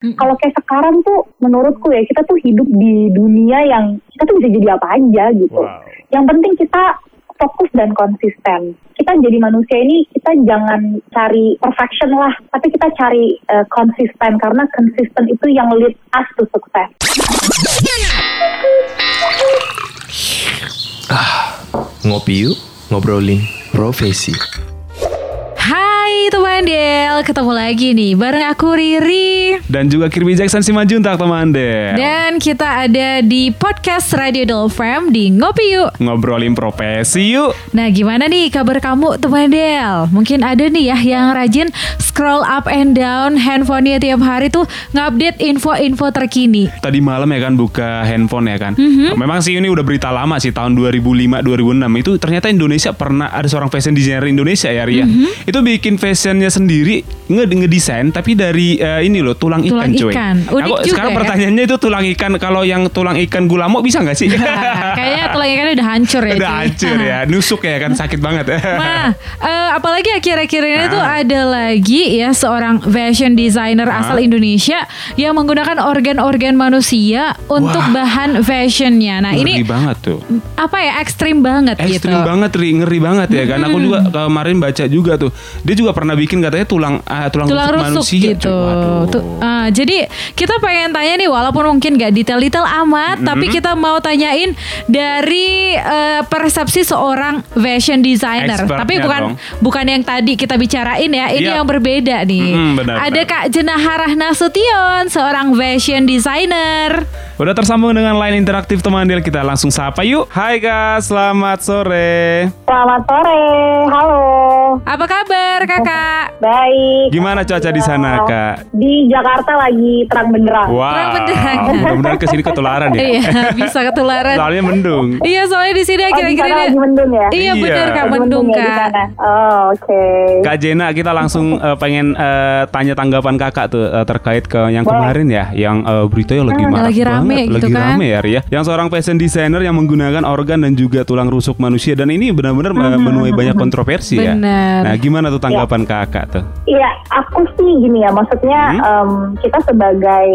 Mm-mm. Kalau kayak sekarang tuh menurutku ya kita tuh hidup di dunia yang kita tuh bisa jadi apa aja gitu. Wow. Yang penting kita fokus dan konsisten. Kita jadi manusia ini kita jangan cari perfection lah, tapi kita cari eh, konsisten karena konsisten itu yang lead us to success. Ngopi yuk, ngobrolin profesi. Hai teman Del, ketemu lagi nih bareng aku Riri Dan juga Kirby Jackson Simanjuntak teman deh. Dan kita ada di podcast Radio Dolfam di Ngopi Yuk Ngobrolin profesi yuk. Nah gimana nih kabar kamu teman Del? Mungkin ada nih ya yang rajin scroll up and down handphonenya tiap hari tuh ngupdate info-info terkini Tadi malam ya kan buka handphone ya kan. Mhm. Memang sih ini udah berita lama sih tahun 2005 2006 itu ternyata Indonesia pernah ada seorang fashion designer Indonesia ya Ria. Mhm. Itu bikin fashionnya sendiri nge ngedesain tapi dari eh, ini loh tulang ikan Tulang cuy. ikan. Unik Aku juga sekarang ya. pertanyaannya itu tulang ikan kalau yang tulang ikan gulamo bisa nggak sih? Kayaknya tulang ikannya udah hancur ya udah cuy. hancur ya, nusuk ya kan sakit banget. Nah, eh, apalagi akhir-akhir ini tuh Ah. ada lagi ya seorang fashion designer Ah. asal Indonesia yang menggunakan organ-organ manusia untuk Wah. bahan fashionnya. Nah Ngeri ini banget tuh. apa ya ekstrim banget gitu. Ekstrim banget, Ri. ngeri banget ya kan. Aku juga kemarin baca juga tuh. Dia juga pernah bikin katanya tulang ah, tulang, tulang rusuk rusuk manusia. gitu. Tuh, ah, jadi kita pengen tanya nih walaupun mungkin gak detail-detail amat, tapi kita mau tanyain dari eh, persepsi seorang fashion designer. Expertnya tapi bukan dong. bukan yang tadi kita bicarain ya. Ini Iya. yang berbeda nih. Mm, benar, Ada benar. Kak Jenahara Nasution, seorang fashion designer. Udah tersambung dengan line interaktif teman Del kita langsung sapa yuk. Hai Kak, selamat sore. Selamat sore, halo. Apa kabar Kakak? Baik. Gimana cuaca di sana Kak? Di Jakarta lagi terang benderang. Wah, Terang benderang. mudah-mudahan ke sini ketularan ya. Iya, bisa ketularan. Soalnya mendung. Iya, soalnya di sini Oh, akhir-akhir sana ini lagi mendung ya? Iya, Iya. benar Kak, Lagi mendung ya Kak. Oh, oke. Kak Jena, kita langsung eh, pengen eh, tanya tanggapan kakak tuh eh, terkait ke yang Boleh. kemarin ya, yang eh, berita yang lagi Hmm, marak lagi rame banget, gitu lagi kan. rame ya Ria. Yang seorang fashion designer yang menggunakan organ dan juga tulang rusuk manusia dan ini benar-benar eh, menuai banyak kontroversi ya. Benar. Nah, gimana tuh tanggapan kakak tuh? Iya, aku sih gini ya, maksudnya Hmm? em, kita sebagai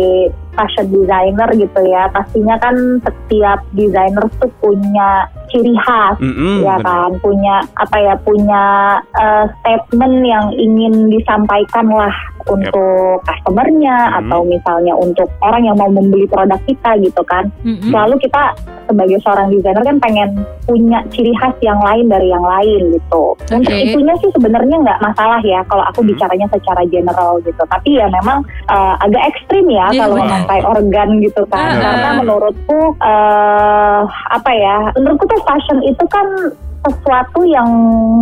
fashion designer gitu ya, pastinya kan setiap desainer tuh punya ciri khas, Mm-mm, ya benar. kan, punya apa ya, punya eh, statement yang ingin disampaikan lah untuk customernya Hmm. atau misalnya untuk orang yang mau membeli produk kita gitu kan. Mm-mm. Selalu kita sebagai seorang desainer kan pengen punya ciri khas yang lain dari yang lain gitu. Untuk Oke. itunya sih sebenarnya nggak masalah ya kalau aku bicaranya secara general gitu. Tapi ya memang eh, agak ekstrim ya Iya, kalau memakai organ gitu kan. Ah. Karena menurutku eh apa ya? Menurutku tuh fashion itu kan sesuatu yang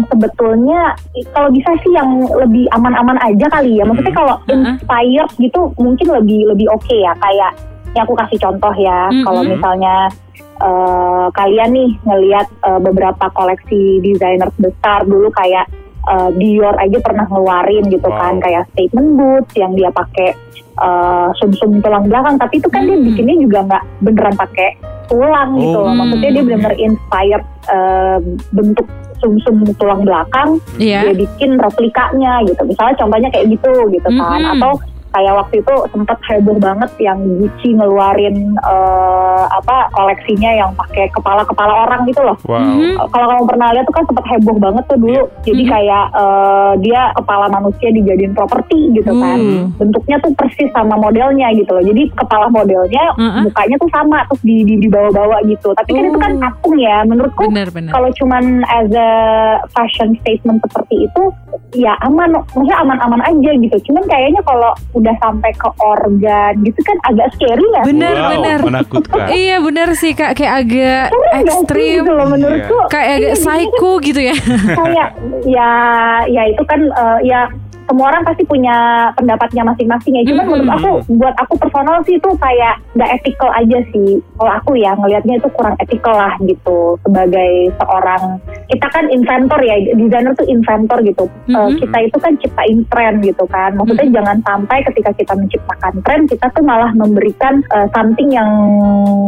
sebetulnya kalau bisa sih yang lebih aman-aman aja kali ya. Maksudnya Hmm. kalau inspired gitu mungkin lebih lebih oke ya. Kayak ya aku kasih contoh ya. Mm-mm. Kalau misalnya eh, kalian nih ngelihat eh, beberapa koleksi desainer besar dulu kayak eh, Dior aja pernah ngeluarin gitu Wow. kan kayak statement boots yang dia pakai eh, sum-sum tulang belakang tapi itu kan dia Hmm. bikinnya juga nggak beneran pakai tulang gitu loh Oh. maksudnya dia benar-benar inspired eh, bentuk sum-sum tulang belakang Iya. dia bikin replikanya gitu misalnya contohnya kayak gitu gitu kan Mm-mm. atau kayak waktu itu sempat heboh banget yang Gucci ngeluarin eh, apa koleksinya yang pakai kepala-kepala orang gitu loh Wow. Mhm. Uh, kalau kamu pernah lihat tuh kan sempat heboh banget tuh dulu. Jadi Mhm. kayak uh, dia kepala manusia dijadiin properti gitu kan. Hmm. Bentuknya tuh persis sama modelnya gitu loh. Jadi kepala modelnya Uh-uh. mukanya tuh sama terus di, di dibawa-bawa gitu. Tapi kan itu kan Oh. patung ya. Menurutku kalau cuman as a fashion statement seperti itu ya aman, maksudnya aman-aman aja gitu. Cuman kayaknya kalau udah sampai ke organ gitu kan agak scary ya. Benar, wow, benar. menakutkan. Iya benar sih Kak kayak agak sih ekstrim. gitu loh menurutku. Kayak agak Iya, psycho gitu ya. kayak ya ya itu kan eh, ya semua orang pasti punya pendapatnya masing-masing ya. Cuman Mm-mm. menurut aku, buat aku personal sih itu kayak nggak ethical aja sih. Kalau aku ya ngelihatnya itu kurang ethical lah gitu. Sebagai seorang kita kan inventor ya, desainer tuh inventor gitu. Eh, Mm-mm. kita itu kan ciptain tren gitu kan. Maksudnya Mm-mm. jangan sampai ketika kita menciptakan tren kita tuh malah memberikan eh, something yang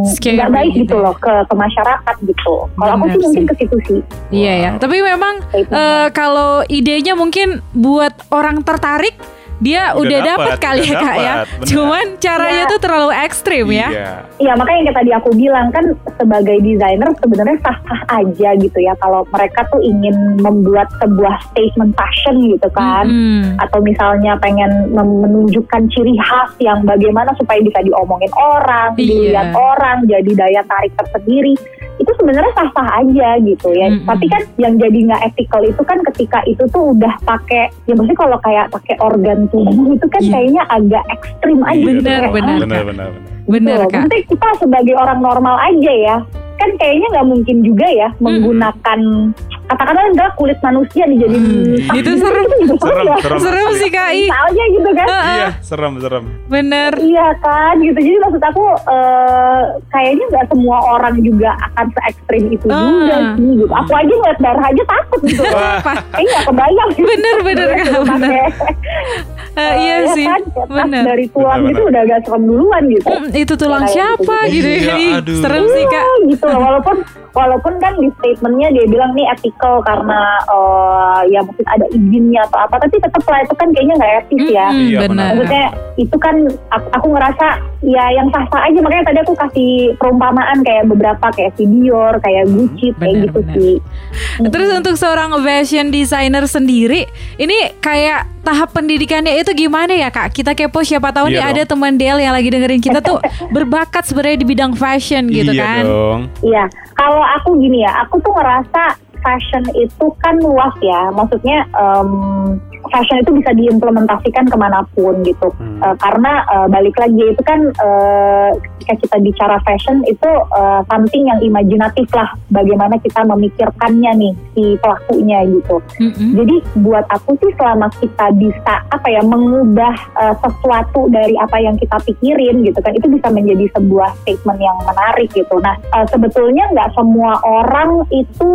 Scary nggak baik gitu gitu ya. loh ke ke masyarakat gitu. Kalau aku sih mungkin ke situ sih. Iya ya. Tapi memang eh, kalau idenya mungkin buat orang tertarik dia Udah udah, dapet, dapat kali udah ya kak ya. benar. Cuman caranya Iya. tuh terlalu ekstrim ya. Iya. Iya makanya yang tadi aku bilang kan sebagai desainer sebenarnya sah-sah aja gitu ya kalau mereka tuh ingin membuat sebuah statement fashion gitu kan Mm-mm. atau misalnya pengen menunjukkan ciri khas yang bagaimana supaya bisa diomongin orang, Iya. dilihat orang, jadi daya tarik tersendiri itu sebenarnya sah-sah aja gitu ya. Mm-mm. Tapi kan yang jadi nggak ethical itu kan ketika itu tuh udah pakai ya maksudnya kalau kayak pakai organ tubuh itu kan Iya. kayaknya agak ekstrim aja Iya, gitu. Bener, Kayak, bener. Benar, benar, benar. Bener gitu loh. kak. Kita sebagai orang normal aja ya, kan kayaknya nggak mungkin juga ya menggunakan katakanlah enggak kulit manusia dijadiin tas Itu gitu, serem. itu juga Serem, ya. serem. Serem sih kak. Misalnya gitu kan. Iya, serem, serem. Bener. Iya kan, gitu. Jadi maksud aku eh, kayaknya nggak semua orang juga akan se ekstrim itu Ah. juga sih. Gitu. Aku aja ngeliat darah aja takut gitu. Kayaknya nggak kebayang. gitu. Bener, bener, Kak, bener. eh, iya ya sih. kan, Bener. dari tulang Bener, gitu bener. udah agak serem duluan gitu. Mm, itu tulang Kayak siapa gitu. gitu, Iya, ya. Serem sih kak. Iya, gitu loh. walaupun walaupun kan di statementnya dia bilang nih ethical karena eh, ya mungkin ada izinnya atau apa tapi tetap lah itu kan kayaknya nggak etis ya Iya, bener. maksudnya itu kan aku, aku ngerasa ya yang sah-sah aja makanya tadi aku kasih perumpamaan kayak beberapa kayak si Dior kayak Gucci kayak Benar, gitu benar. sih Terus untuk seorang fashion designer sendiri, ini kayak tahap pendidikannya itu gimana ya kak? Kita kepo siapa tahu Iya nih dong. ada teman Del yang lagi dengerin kita tuh berbakat sebenarnya di bidang fashion gitu iya kan? dong. Iya, kalau aku gini ya, aku tuh ngerasa fashion itu kan luas ya. Maksudnya em, fashion itu bisa diimplementasikan ke mana pun gitu. Hmm. Eh, karena eh, balik lagi itu kan eh, ketika kita bicara fashion itu eh, something yang imajinatif lah. Bagaimana kita memikirkannya nih si pelakunya gitu. Mm-mm. Jadi buat aku sih selama kita bisa apa ya mengubah eh, sesuatu dari apa yang kita pikirin gitu kan itu bisa menjadi sebuah statement yang menarik gitu. Nah eh, sebetulnya nggak semua orang itu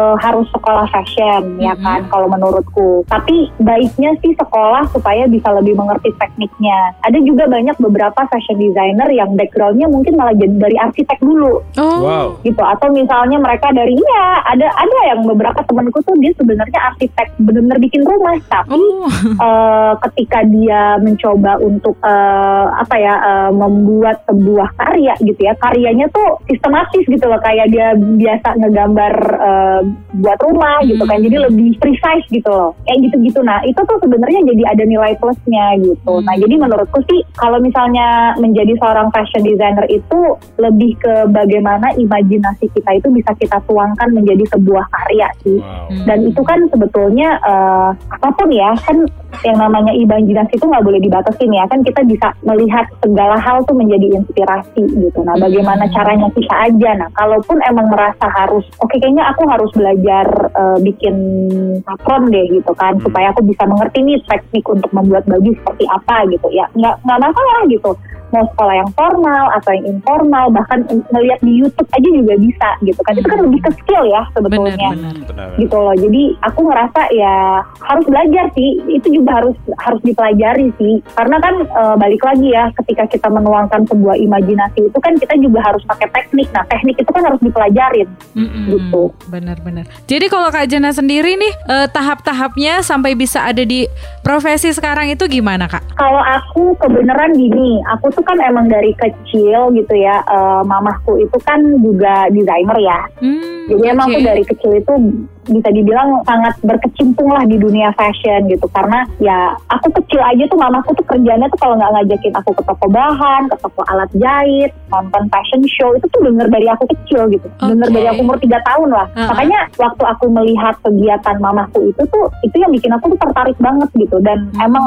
eh, harus sekolah fashion ya Mhm. kan kalau menurutku. Tapi baiknya sih sekolah supaya bisa lebih mengerti tekniknya. Ada juga banyak beberapa fashion designer yang backgroundnya mungkin malah jadi dari arsitek dulu Oh. Wow. gitu atau misalnya mereka dari ya ada ada yang beberapa temanku tuh dia sebenarnya arsitek benar-benar bikin rumah tapi Oh. eh, ketika dia mencoba untuk eh, apa ya eh, membuat sebuah karya gitu ya karyanya tuh sistematis gitu loh kayak dia biasa ngegambar eh, buat rumah gitu kan Hmm. jadi lebih precise gitu loh kayak gitu-gitu nah itu tuh sebenarnya jadi ada nilai plusnya gitu nah Hmm. jadi menurutku sih kalau misalnya menjadi seorang fashion designer itu lebih ke bagaimana imajinasi kita itu bisa kita tuangkan menjadi sebuah karya sih Wow. dan itu kan sebetulnya eh, apa pun ya kan yang namanya imajinasi itu nggak boleh dibatasin ya. Kan kita bisa melihat segala hal tuh menjadi inspirasi gitu. Nah bagaimana Hmm. caranya kita aja. Nah kalaupun emang merasa harus oke kayaknya aku harus belajar eh, bikin patron deh gitu kan Hmm. supaya aku bisa mengerti nih teknik untuk membuat baju seperti apa gitu. Ya nggak nggak masalah gitu mau sekolah yang formal atau yang informal bahkan ngelihat di YouTube aja juga bisa gitu kan itu kan Hmm. lebih ke skill ya sebetulnya Benar-benar. Benar. gitu loh. Jadi aku ngerasa ya harus belajar sih. Itu juga harus harus dipelajari sih. Karena kan e, balik lagi ya ketika kita menuangkan sebuah imajinasi itu kan kita juga harus pakai teknik. Nah, teknik itu kan harus dipelajarin Mm-mm. gitu. Benar-benar. Jadi kalau Kak Jana sendiri nih eh, tahap-tahapnya sampai bisa ada di profesi sekarang itu gimana Kak? Kalau aku kebenaran gini, aku tuh kan emang dari kecil gitu ya. e, mamahku itu kan juga desainer ya. Hmm, Jadi emang oke. aku dari kecil itu bisa dibilang sangat berkecimpung lah di dunia fashion gitu karena ya aku kecil aja tuh mamaku tuh kerjanya tuh kalau nggak ngajakin aku ke toko bahan, ke toko alat jahit, nonton fashion show itu tuh denger dari aku kecil gitu, denger Oke. dari aku umur tiga tahun lah. Uh-uh. Makanya waktu aku melihat kegiatan mamaku itu tuh itu yang bikin aku tuh tertarik banget gitu dan Hmm. emang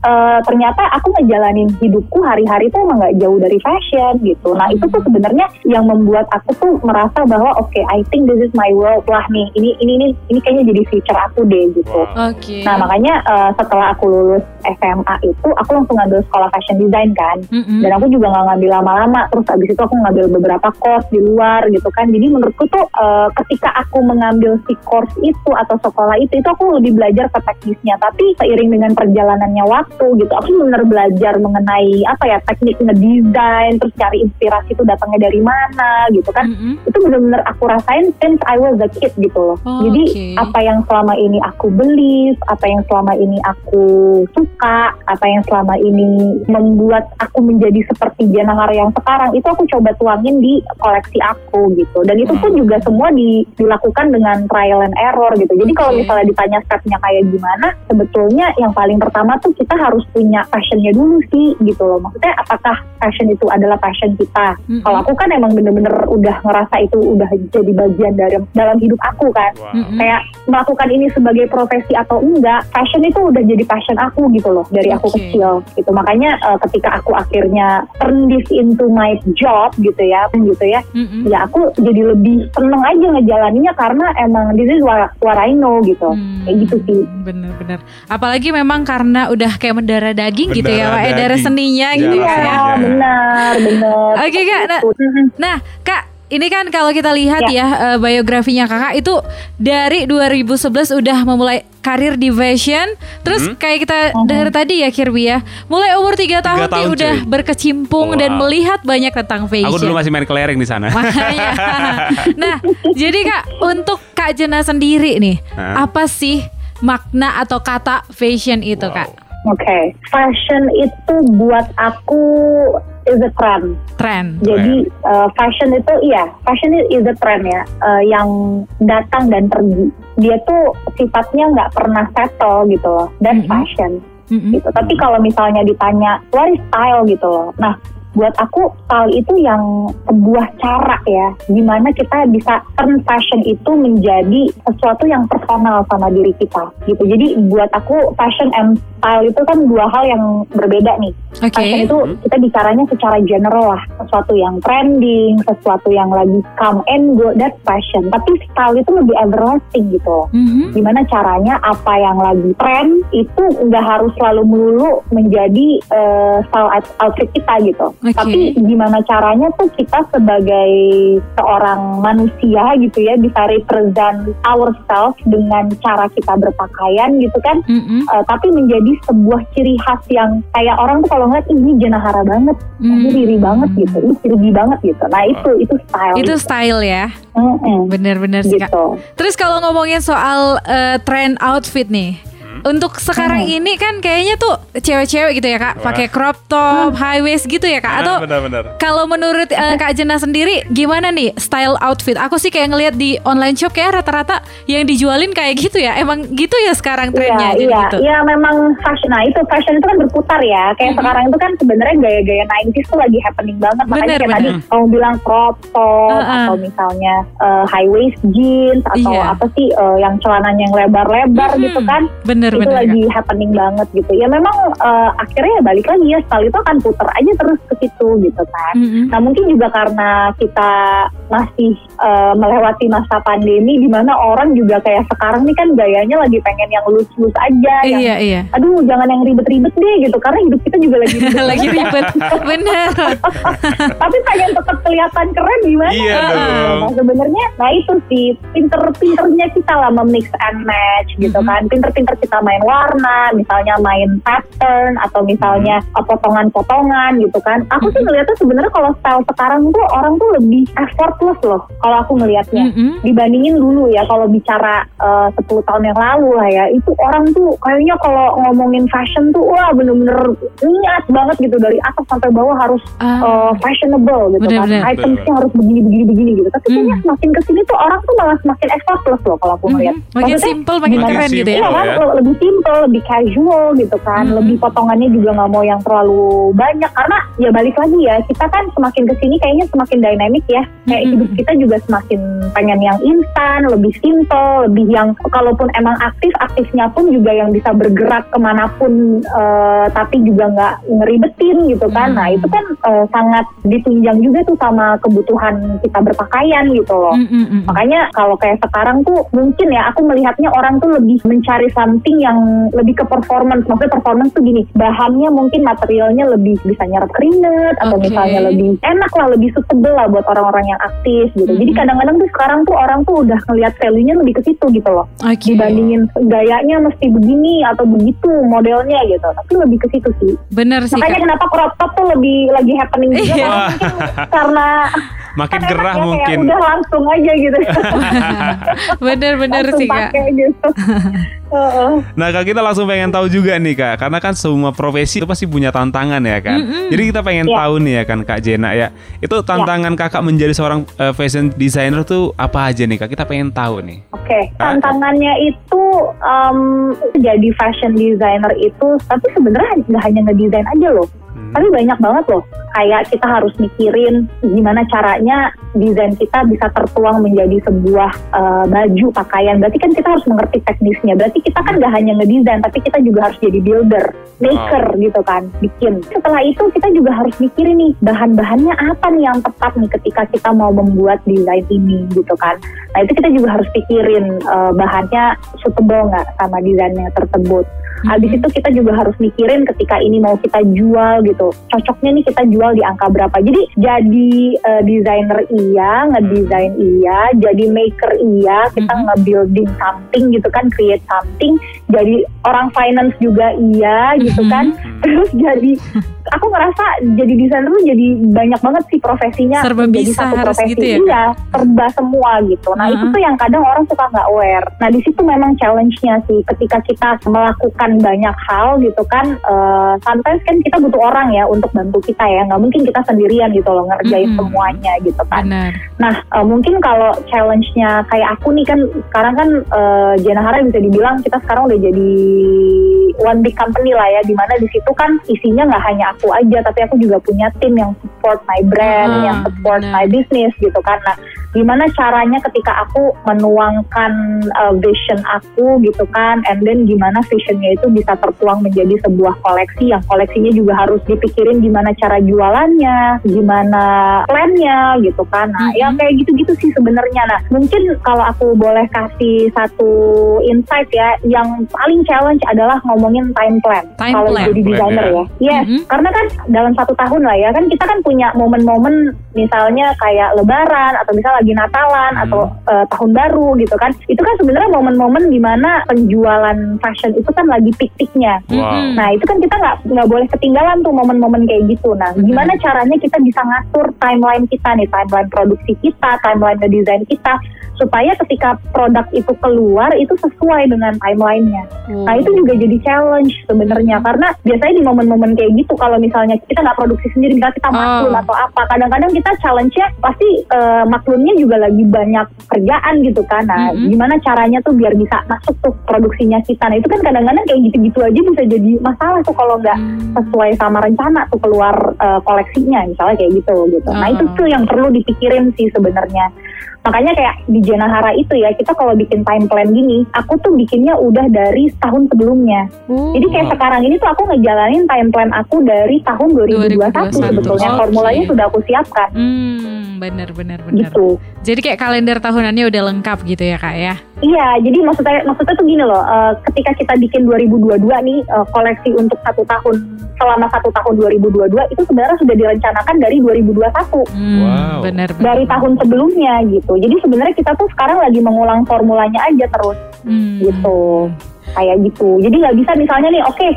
eh, ternyata aku ngejalanin hidupku hari-hari tuh emang nggak jauh dari fashion gitu. Nah itu tuh sebenarnya yang membuat aku tuh merasa bahwa oke I think this is my world lah nih. Ini ini ini ini kayaknya jadi future aku deh gitu. Oke. Nah makanya eh, setelah aku lulus SMA itu aku langsung ngambil sekolah fashion design kan. Mm-mm. Dan aku juga nggak ngambil lama-lama. Terus abis itu aku ngambil beberapa course di luar gitu kan. Jadi menurutku tuh eh, ketika aku mengambil si course itu atau sekolah itu, itu aku lebih belajar ke teknisnya. Tapi seiring dengan perjalanannya waktu gitu, aku benar belajar mengenai apa ya teknik ngedesain, terus cari inspirasi itu datangnya dari mana gitu kan Mm-mm. itu benar-benar aku rasain rasain since I was a kid gitu loh. Oh, Jadi oke. apa yang selama ini aku believe, apa yang selama ini aku suka, apa yang selama ini membuat aku menjadi seperti Janahar yang sekarang itu aku coba tuangin di koleksi aku gitu. Dan itu pun juga semua di- dilakukan dengan trial and error gitu. Jadi kalau misalnya ditanya stepnya kayak gimana, sebetulnya yang paling pertama tuh kita harus punya passionnya dulu sih gitu loh. Maksudnya apakah passion itu adalah passion kita? Mm-mm. Kalau aku kan emang bener-bener udah ngerasa itu udah jadi bagian dari dalam hidup aku kan. Mm-mm. Kayak melakukan ini sebagai profesi atau enggak, passion itu udah jadi passion aku gitu loh dari aku kecil gitu. Makanya eh, ketika aku akhirnya turn this into my job gitu ya, gitu ya, Mm-mm. ya aku jadi lebih seneng aja ngejalaninnya karena emang this is what, what I know gitu. Hmm, Kayak gitu sih. Bener-bener. Apalagi memang karena udah kayak mendarah daging gitu ya, Pak. ya, Darah seninya gitu Darah ya. Iya, seninya. benar, benar. Oke, Kak. Nah, Mhm. Nah, Kak, ini kan kalau kita lihat ya, Ya. eh, biografinya Kakak itu dari 2011 udah memulai karir di fashion. Terus Hmm. kayak kita dengar tadi ya Kirby ya, mulai umur 3 tahun, nih tahun, udah cuy. berkecimpung dan Wow. melihat banyak tentang fashion. Aku dulu masih main kelereng di sana. Makanya. nah, jadi Kak, untuk Kak Jena sendiri nih, Hah? apa sih makna atau kata fashion itu, Wow. Kak? Oke, fashion itu buat aku is a trend. Tren. Jadi uh, fashion itu iya, fashion is a trend ya, uh, yang datang dan pergi. Dia tuh sifatnya nggak pernah settle gitu loh. That's Mhm. fashion Mm-mm. gitu. Tapi kalau misalnya ditanya what is style gitu loh. Nah, buat aku style itu yang sebuah cara ya, gimana kita bisa turn fashion itu menjadi sesuatu yang personal sama diri kita gitu. Jadi buat aku fashion and style itu kan dua hal yang berbeda nih. Oke. Fashion itu kita bicaranya secara general lah, sesuatu yang trending, sesuatu yang lagi come and go, that's fashion. Tapi style itu lebih everlasting gitu loh. Mhm. Gimana caranya apa yang lagi trend itu nggak harus selalu melulu menjadi eh, style out- outfit kita gitu. Oke. Tapi gimana caranya tuh kita sebagai seorang manusia gitu ya bisa represent ourselves dengan cara kita berpakaian gitu kan Mm-mm. Eh, tapi menjadi sebuah ciri khas yang kayak orang tuh kalau ngeliat "Ih, ini jenahara banget, ini Hmm. riri banget gitu, ini kirgi banget gitu. Nah itu itu style. Itu gitu. style ya. Mm-mm, Bener-bener sih Kak. gitu. Terus kalau ngomongin soal eh, trend outfit nih. Hmm. Untuk sekarang Hmm. ini kan kayaknya tuh cewek-cewek gitu ya Kak, pakai crop top, high waist gitu ya Kak. Atau benar-benar. kalau menurut eh, Kak Jena sendiri gimana nih style outfit? Aku sih kayak ngelihat di online shop kayak rata-rata yang dijualin kayak gitu ya. Emang gitu ya sekarang trennya Iya, jadi iya, gitu. iya memang fashion. Nah itu fashion itu kan berputar ya. Kayak sekarang itu kan sebenarnya gaya-gaya 90s tuh lagi happening banget. Makanya Bener, kayak bener. tadi kamu bilang crop top Uh-uh. atau misalnya uh, high waist jeans atau Iya. apa sih uh, yang celananya yang lebar-lebar Mhm. gitu kan. Bener itu bener lagi Kak. happening banget gitu. Ya memang uh, akhirnya ya balik lagi ya style itu akan puter aja terus ke situ gitu kan. Mm-mm. Nah mungkin juga karena kita masih uh, melewati masa pandemi di mana orang juga kayak sekarang nih kan gayanya lagi pengen yang loose-loose aja, yang Iya iya. aduh jangan yang ribet-ribet deh gitu karena hidup kita juga lagi ribet. Lagi ribet. Bener. Tapi pengen tetap kelihatan keren gimana? Iya dong. Nah sebenarnya, nah itu sih pinter-pinternya kita lah memix and match gitu Mhm. kan. Pinter-pinter kita main warna, misalnya main pattern atau misalnya uh, potongan-potongan gitu kan. Aku sih ngeliatnya sebenarnya kalau style sekarang tuh orang tuh lebih effortless loh kalau aku ngelihatnya Mm-mm. dibandingin dulu ya kalau bicara eh, 10 tahun yang lalu lah ya itu orang tuh kayaknya kalau ngomongin fashion tuh wah bener-bener niat banget gitu dari atas sampai bawah harus Ah. eh, fashionable gitu Bener-bener. kan itemsnya harus begini begini gitu tapi kayaknya Hmm. semakin ke sini tuh orang tuh malah semakin effortless loh kalau aku ngeliat Mhm. Makin Maksudnya, simple, makin keren gitu ya. Iya kan ya. Le- lebih simple, lebih casual gitu kan, Mhm. lebih potongannya juga nggak mau yang terlalu banyak karena ya balik lagi ya kita kan semakin ke sini kayaknya semakin dynamic ya, kayak Mhm. hidup kita juga semakin pengen yang instan, lebih simple, lebih yang kalaupun emang aktif aktifnya pun juga yang bisa bergerak ke mana pun eh, tapi juga nggak ngeribetin gitu kan, Mhm. nah itu kan eh, sangat ditunjang juga tuh sama kebutuhan kita berpakaian gitu loh. Mm-mm-mm. Makanya kalau kayak sekarang tuh mungkin ya aku melihatnya orang tuh lebih mencari something yang lebih ke performance. Maksudnya performance tuh gini, bahannya mungkin materialnya lebih bisa nyerap keringat atau Oke. misalnya lebih enak lah, lebih suitable lah buat orang-orang yang aktif gitu. Jadi Mhm. kadang-kadang tuh sekarang tuh orang tuh udah ngelihat value-nya lebih ke situ gitu loh. Oke. Dibandingin gayanya mesti begini atau begitu modelnya gitu. Tapi lebih ke situ sih. Bener sih Makanya Kak. kenapa crop top tuh lebih lagi happening juga Iya. karena mungkin karena makin Kan gerah ya, kayak mungkin. udah langsung aja gitu. Bener-bener sih kak. gitu. Heeh. Nah kak kita langsung pengen tahu juga nih kak, karena kan semua profesi itu pasti punya tantangan ya kan. Jadi kita pengen Iya. tahu nih ya kan kak Jena ya, itu tantangan kakak menjadi seorang eh, fashion designer tuh apa aja nih kak? Kita pengen tahu nih. Oke, Ah. tantangannya itu em, jadi fashion designer itu, tapi sebenarnya nggak hanya ngedesain aja loh, Hmm. tapi banyak banget loh. Kayak kita harus mikirin gimana caranya desain kita bisa tertuang menjadi sebuah eh, baju pakaian. Berarti kan kita harus mengerti teknisnya. Berarti kita kan nggak hanya ngedesain, tapi kita juga harus jadi builder, maker gitu kan, bikin. Setelah itu kita juga harus mikirin nih bahan-bahannya apa nih yang tepat nih ketika kita mau membuat desain ini gitu kan. Nah itu kita juga harus pikirin eh, bahannya suitable nggak sama desainnya tersebut. Habis itu kita juga harus mikirin ketika ini mau kita jual gitu, cocoknya nih kita jual di angka berapa. Jadi jadi eh, desainer iya, ngedesain iya, jadi maker iya, kita nge-building something gitu kan, create something. Jadi orang finance juga iya gitu Mhm. kan. Terus jadi aku ngerasa jadi desainer tuh jadi banyak banget sih profesinya Serba jadi bisa satu harus profesi gitu ya, iya serba semua gitu nah itu Heeh. tuh yang kadang orang suka nggak aware nah di situ memang challenge-nya sih ketika kita melakukan banyak hal gitu kan eh, sometimes kan kita butuh orang ya untuk bantu kita ya nggak mungkin kita sendirian gitu loh ngerjain Mhm. semuanya gitu kan Benar. Nah, eh, mungkin kalau challenge-nya kayak aku nih kan sekarang kan eh, Jana Hara bisa dibilang kita sekarang udah jadi one big company lah ya, di mana di situ kan isinya nggak hanya aku aja, tapi aku juga punya tim yang support my brand, Ah, yang support benar. my business gitu kan. Nah, gimana caranya ketika aku menuangkan eh, vision aku gitu kan, and then gimana visionnya itu bisa tertuang menjadi sebuah koleksi yang koleksinya juga harus dipikirin gimana cara jualannya, gimana plannya gitu kan. Nah, Mhm. yang kayak gitu-gitu sih sebenarnya. Nah, mungkin kalau aku boleh kasih satu insight ya, yang paling challenge adalah ngomongin time plan. Time kalau plan. jadi Plan, desainer ya. ya. Yes, Mhm. karena kan dalam satu tahun lah ya, kan kita kan punya momen-momen misalnya kayak lebaran atau misal lagi Natalan Hmm. atau eh, tahun baru gitu kan. Itu kan sebenarnya momen-momen di mana penjualan fashion itu kan lagi pik-piknya. Wow. Mhm. Nah itu kan kita nggak nggak boleh ketinggalan tuh momen-momen kayak gitu. Nah Benar. gimana caranya kita bisa ngatur timeline kita nih, timeline produksi kita, timeline desain kita, supaya ketika produk itu keluar itu sesuai dengan timelinenya. Oh. Nah itu juga jadi challenge sebenarnya karena biasanya di momen-momen kayak gitu kalau misalnya kita nggak produksi sendiri, misalnya kita Oh. maklun atau apa, kadang-kadang kita challenge-nya pasti eh, maklunnya juga lagi banyak kerjaan gitu kan. Nah Mhm. gimana caranya tuh biar bisa masuk tuh produksinya kita. Nah itu kan kadang-kadang kayak gitu-gitu aja bisa jadi masalah tuh kalau nggak Hmm. sesuai sama rencana tuh keluar eh, koleksinya misalnya kayak gitu gitu. Nah Oh. itu tuh yang perlu dipikirin sih sebenarnya. Makanya kayak di Janahara itu ya kita kalau bikin time plan gini, aku tuh bikinnya udah dari tahun sebelumnya. Oh. Jadi kayak Wow. sekarang ini tuh aku ngejalanin time plan aku dari tahun 2021, 2021. sebetulnya Oke. formulanya sudah aku siapkan Hmm, benar benar benar. gitu. Jadi kayak kalender tahunannya udah lengkap gitu ya kak ya? Iya, jadi maksudnya maksudnya tuh gini loh, eh, ketika kita bikin 2022 nih eh, koleksi untuk satu tahun selama satu tahun 2022 itu sebenarnya sudah direncanakan dari 2021 Hmm, Wow. benar dari tahun sebelumnya gitu. Jadi sebenarnya kita tuh sekarang lagi mengulang formulanya aja terus Hmm. gitu, kayak gitu. Jadi nggak bisa misalnya nih, oke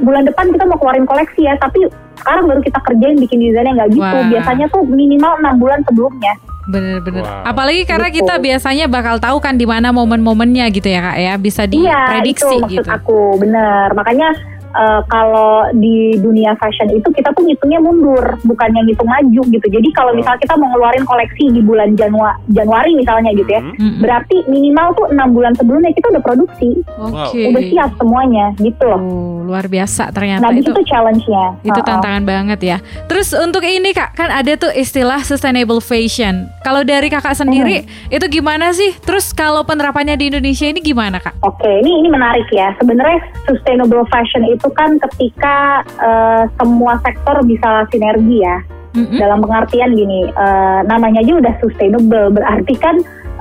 bulan depan kita mau keluarin koleksi ya, tapi sekarang baru kita kerjain bikin desainnya nggak gitu. Wah. Biasanya tuh minimal enam bulan sebelumnya. Bener-bener. Wow. Apalagi karena Gitu. kita biasanya bakal tahu kan di mana momen-momennya gitu ya kak ya, bisa Iya, diprediksi itu maksud gitu. aku, bener. Makanya eh, kalau di dunia fashion itu kita tuh ngitungnya mundur, bukan yang ngitung maju gitu. Jadi kalau Oh. misalnya kita mau ngeluarin koleksi di bulan Janua Januari misalnya gitu ya, Hmm. Mm-mm. berarti minimal tuh enam bulan sebelumnya kita udah produksi, Oke. udah siap semuanya gitu loh. Oh, luar biasa ternyata Nah itu. situ challenge-nya. Itu Uh-uh. tantangan banget ya. Terus untuk ini kak, kan ada tuh istilah sustainable fashion. Kalau dari kakak sendiri, Hmm. itu gimana sih? Terus kalau penerapannya di Indonesia ini gimana kak? Oke, ini ini menarik ya. Sebenarnya sustainable fashion itu kan ketika eh, semua sektor bisa sinergi ya. Mm-mm. Dalam pengertian gini, eh, namanya aja udah sustainable, berarti kan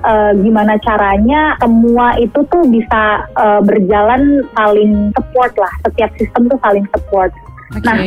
eh, gimana caranya semua itu tuh bisa eh, berjalan saling support lah. Setiap sistem tuh saling support. Oke. Nah,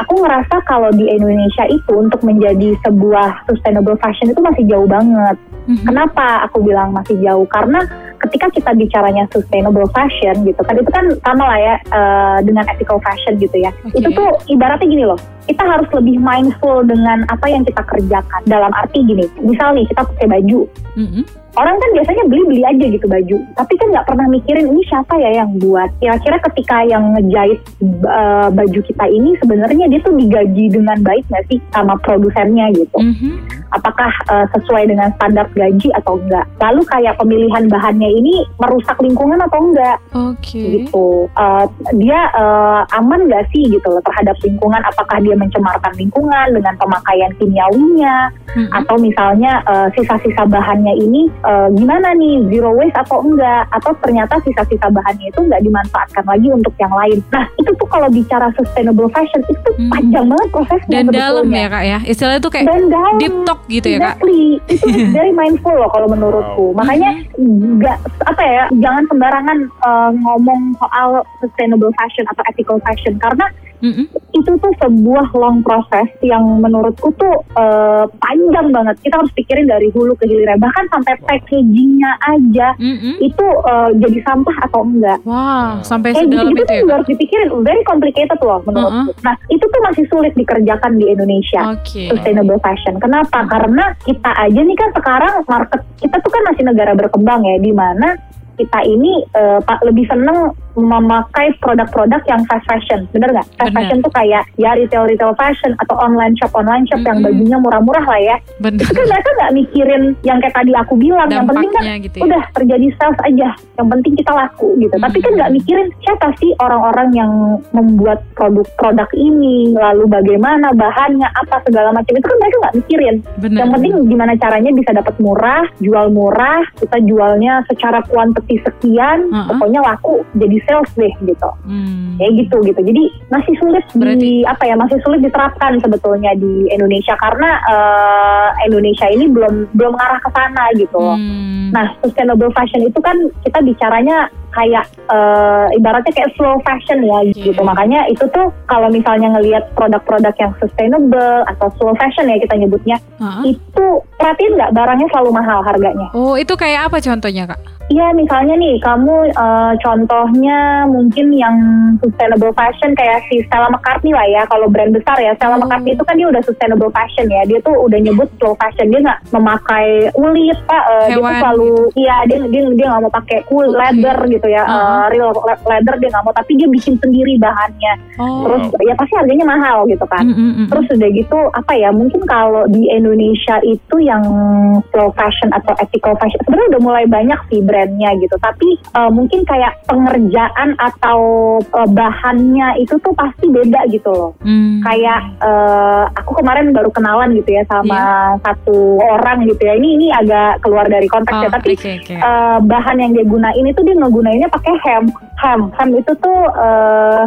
aku ngerasa kalau di Indonesia itu untuk menjadi sebuah sustainable fashion itu masih jauh banget. Mhm. Kenapa aku bilang masih jauh? Karena ketika kita bicaranya sustainable fashion gitu kan itu kan sama lah ya eh, dengan ethical fashion gitu ya. Oke. Itu tuh ibaratnya gini loh. Kita harus lebih mindful dengan apa yang kita kerjakan. Dalam arti gini, misal nih kita pakai baju, Mhm. orang kan biasanya beli-beli aja gitu baju, tapi kan nggak pernah mikirin ini siapa ya yang buat. Kira-kira ketika yang ngejahit uh, baju kita ini sebenarnya dia tuh digaji dengan baik nggak sih sama produsennya gitu? Mhm. Apakah uh, sesuai dengan standar gaji atau enggak? Lalu kayak pemilihan bahannya ini merusak lingkungan atau enggak? Oke. gitu. Uh, dia uh, aman nggak sih gitu loh terhadap lingkungan? Apakah dia mencemarkan lingkungan dengan pemakaian kimiawinya? Mhm. atau misalnya uh, sisa-sisa bahannya ini uh, gimana nih zero waste atau enggak atau ternyata sisa-sisa bahannya itu enggak dimanfaatkan lagi untuk yang lain. Nah itu tuh kalau bicara sustainable fashion itu Hmm. panjang banget prosesnya Dan dalam ya kak ya, istilahnya tuh kayak Dan dalam. deep talk gitu ya kak. Exactly. itu very mindful loh kalau menurutku. Makanya nggak apa ya, jangan sembarangan uh, ngomong soal sustainable fashion atau ethical fashion karena Mhm. itu tuh sebuah long proses yang menurutku tuh eh, panjang banget. Kita harus pikirin dari hulu ke hilir bahkan sampai packagingnya aja Mhm. itu eh, jadi sampah atau enggak. Wah, sampai Kayak sedalam gitu-gitu itu tuh ya harus dipikirin, very complicated loh menurutku. Nah itu tuh masih sulit dikerjakan di Indonesia. Oke. Sustainable fashion. Kenapa? Karena kita aja nih kan sekarang market kita tuh kan masih negara berkembang ya, di mana kita ini eh, pak lebih seneng memakai produk-produk yang fast fashion, bener nggak? Fast Bener. fashion tuh kayak ya retail retail fashion atau online shop online shop yang Mm-mm. bajunya murah-murah lah ya. Bener. Itu kan mereka nggak mikirin yang kayak tadi aku bilang, yang penting kan Dampaknya gitu ya. udah terjadi sales aja, yang penting kita laku gitu. Tapi kan Hmm. nggak mikirin siapa sih orang-orang yang membuat produk-produk ini, lalu bagaimana bahannya, apa segala macam itu kan mereka nggak mikirin. Bener. Yang penting gimana caranya bisa dapat murah, jual murah, kita jualnya secara kuantiti sekian, Uh-uh. pokoknya laku jadi sales deh gitu. Hmm. Kayak gitu gitu. Jadi masih sulit di Berarti- apa ya masih sulit diterapkan sebetulnya di Indonesia karena eh, Indonesia ini belum belum mengarah ke sana gitu. Hmm. Nah, sustainable fashion itu kan kita bicaranya kayak eh, ibaratnya kayak slow fashion ya gitu. Makanya itu tuh kalau misalnya ngelihat produk-produk yang sustainable atau slow fashion ya kita nyebutnya, Ah. itu perhatiin nggak barangnya selalu mahal harganya. Oh, itu kayak apa contohnya kak? Iya, misalnya nih kamu eh, contohnya mungkin yang sustainable fashion kayak si Stella McCartney lah ya. Kalau brand besar ya, Stella Oh. McCartney itu kan dia udah sustainable fashion ya. Dia tuh udah nyebut slow fashion. Dia nggak memakai kulit, pak. Eh, dia tuh selalu, iya dia dia dia nggak mau pakai kulit Oke. leather gitu ya, Eh, Uh-huh. real le- leather dia nggak mau. Tapi dia bikin sendiri bahannya. Oh. Terus ya pasti harganya mahal gitu kan. Mm, mm, mm. Terus udah gitu apa ya mungkin kalau di Indonesia itu yang slow fashion atau ethical fashion sebenarnya udah mulai banyak sih brandnya gitu. Tapi eh, mungkin kayak pengerjaan atau eh, bahannya itu tuh pasti beda gitu loh. Hmm. kayak eh, aku kemarin baru kenalan gitu ya sama satu orang gitu ya. Ini ini agak keluar dari konteks Oh, ya tapi oke, oke. eh, bahan yang dia gunain itu dia ngegunainnya pakai hem hem hem itu tuh eh,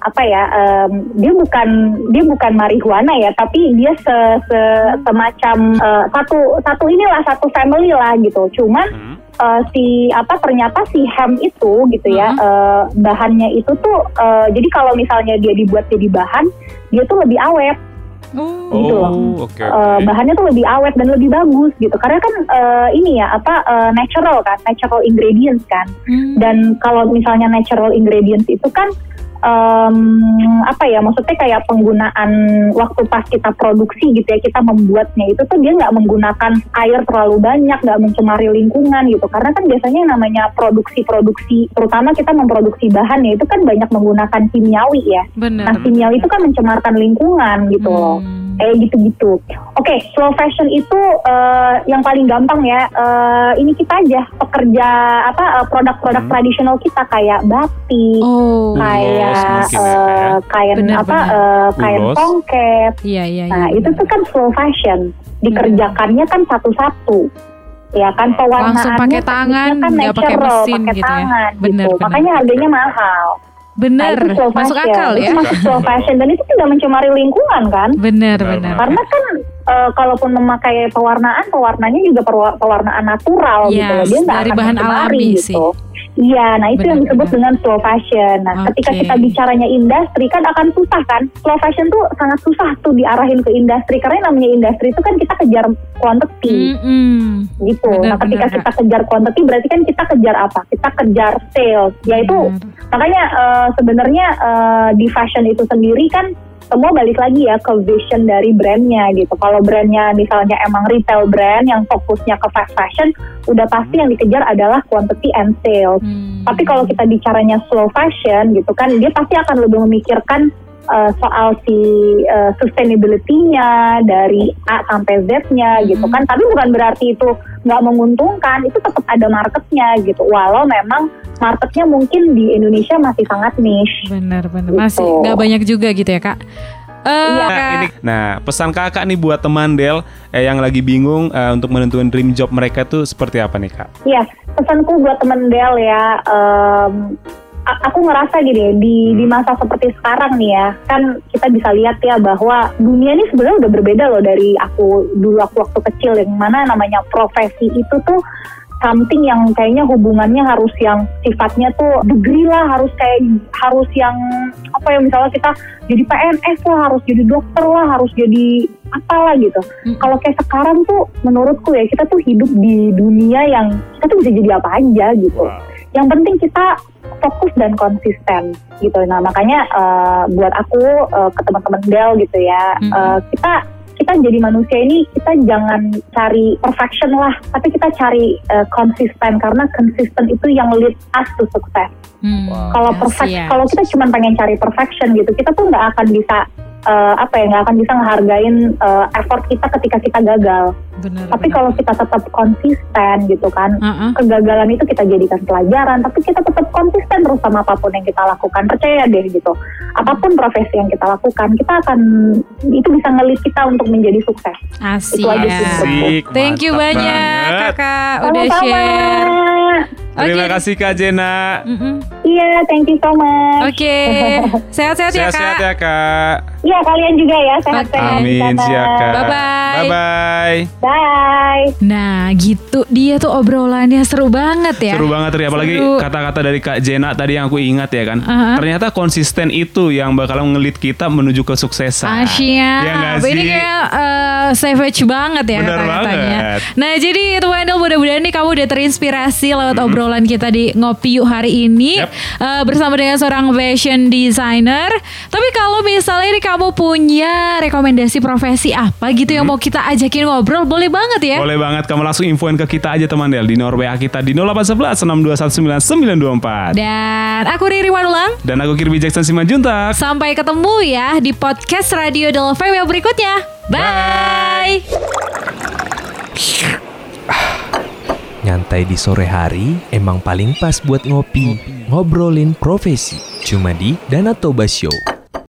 apa ya em, dia bukan dia bukan marijuana ya. Tapi dia se, se- semacam eh, satu satu inilah satu family lah gitu. Cuman Hmm. Eh, si apa ternyata si ham itu gitu ya eh, bahannya itu tuh eh, jadi kalau misalnya dia dibuat jadi bahan dia tuh lebih awet Oh. gitu loh. Oh, oke. Eh, oke. bahannya tuh lebih awet dan lebih bagus gitu karena kan eh, ini ya apa eh, natural kan natural ingredients kan Hmm. dan kalau misalnya natural ingredients itu kan em, apa ya maksudnya kayak penggunaan waktu pas kita produksi gitu ya kita membuatnya itu tuh dia nggak menggunakan air terlalu banyak nggak mencemari lingkungan gitu karena kan biasanya yang namanya produksi-produksi terutama kita memproduksi bahan ya itu kan banyak menggunakan kimiawi ya Bener. nah kimiawi itu kan mencemarkan lingkungan gitu loh Hmm. kayak gitu-gitu. Oke, slow fashion itu eh, yang paling gampang ya. eh, ini kita aja pekerja apa eh, produk-produk Hmm. tradisional kita kayak batik, Oh. kayak Ulos mungkin ya, eh, kain Benar, apa benar. eh, kain Ulos. tongket. Iya, iya, Nah, iya. itu tuh kan slow fashion. Dikerjakannya kan satu-satu. Ya kan pewarnaannya Langsung pakai tekniknya tangan, kan nggak pakai natural, mesin pakai gitu ya. tangan Benar, gitu. benar. Makanya harganya mahal. Bener, Nah, itu slow masuk fashion. akal Itu ya. masuk slow fashion dan itu tidak mencemari lingkungan kan? Bener, Benar, bener. Karena kan eh, kalaupun memakai pewarnaan, pewarnanya juga pewarnaan natural Yes, gitu loh. Dia dari akan bahan alami gitu. sih. Iya, nah itu yang Benar, disebut benar. dengan slow fashion. Nah, ketika Oke. kita bicaranya industri kan akan susah kan? Slow fashion tuh sangat susah tuh diarahin ke industri karena namanya industri itu kan kita kejar quantity Mm-mm. gitu. Benar, nah, ketika benar, kita kejar quantity berarti kan kita kejar apa? Kita kejar sales. Yaitu Benar. makanya eh, sebenarnya eh, di fashion itu sendiri kan semua balik lagi ya ke vision dari brandnya gitu. Kalau brandnya misalnya emang retail brand yang fokusnya ke fast fashion, udah pasti yang dikejar adalah quantity and sales. Hmm. Tapi kalau kita bicaranya slow fashion gitu kan, dia pasti akan lebih memikirkan uh, soal si uh, sustainability-nya dari A sampai Z-nya gitu kan. Tapi bukan berarti itu nggak menguntungkan, itu tetap ada marketnya gitu. Walau memang marketnya mungkin di Indonesia masih sangat niche. Benar, benar. Gitu. Masih nggak banyak juga gitu ya kak. Eh, Iya. Nah, Kak. ini, nah pesan kakak nih buat teman Del eh, yang lagi bingung eh, untuk menentukan dream job mereka tuh seperti apa nih kak? Iya, pesanku buat temen Del ya, a- aku ngerasa gini di di masa seperti sekarang nih ya, kan kita bisa lihat ya bahwa dunia ini sebenarnya udah berbeda loh dari aku dulu aku waktu kecil. Yang mana namanya profesi itu tuh something yang kayaknya hubungannya harus yang sifatnya tuh degree lah harus kayak harus yang apa ya misalnya kita jadi PNS lah harus jadi dokter lah harus jadi apalah gitu. Mm. kalau kayak sekarang tuh menurutku ya kita tuh hidup di dunia yang kita tuh bisa jadi apa aja gitu yang penting kita fokus dan konsisten gitu nah makanya eh, buat aku eh, ke teman-teman Del gitu ya Mm. eh, kita kita jadi manusia ini kita jangan cari perfection lah tapi kita cari eh, konsisten karena konsisten itu yang lead us to success Hmm. kalau Yes, perfect yes. kalau kita cuma pengen cari perfection gitu kita tuh nggak akan bisa eh, apa ya nggak akan bisa ngehargain eh, effort kita ketika kita gagal benar. tapi benar. kalau kita tetap konsisten gitu kan Uh-uh. kegagalan itu kita jadikan pelajaran tapi kita tetap konsisten terus sama apa pun yang kita lakukan percaya deh gitu apa pun profesi yang kita lakukan kita akan itu bisa ngelit kita untuk menjadi sukses Asik. Itu aja sih. Asik, Thank you mantap banyak banget. kakak udah Sama-sama. share. Terima Oke. kasih Kak Jena. Iya thank you so much Oke, sehat-sehat ya Sehat-sehat kak. ya Kak. iya kalian juga ya sehat-sehat Amin, sana. siap Kak. Bye-bye. Bye-bye. bye Nah gitu dia tuh obrolannya seru banget ya. Seru banget Ri, apalagi Seru. kata-kata dari Kak Jena tadi yang aku ingat ya kan. Aha. Ternyata konsisten itu yang bakal ngelit kita menuju kesuksesan. Asia. Ya Ini kayak eh, savage banget ya Bener kata-katanya. banget. Nah jadi itu Wendel mudah-mudahan nih kamu udah terinspirasi lewat Mm-hmm. obrolan kita di Ngopi Yuk hari ini. Yep. eh, bersama dengan seorang fashion designer. Tapi kalau misalnya nih kamu punya rekomendasi profesi apa gitu yang mau kita ajakin ngobrol boleh banget ya. Boleh banget kamu langsung infoin ke kita aja teman Del di nomor WA kita di 0811 6219924. Dan aku Riri Manulang. Dan aku Kirby Jackson Simanjuntak. Sampai ketemu ya di podcast Radio Del yang berikutnya. Bye. Nyantai di sore hari emang paling pas buat ngopi, ngobrolin profesi. Cuma di Danatoba Show.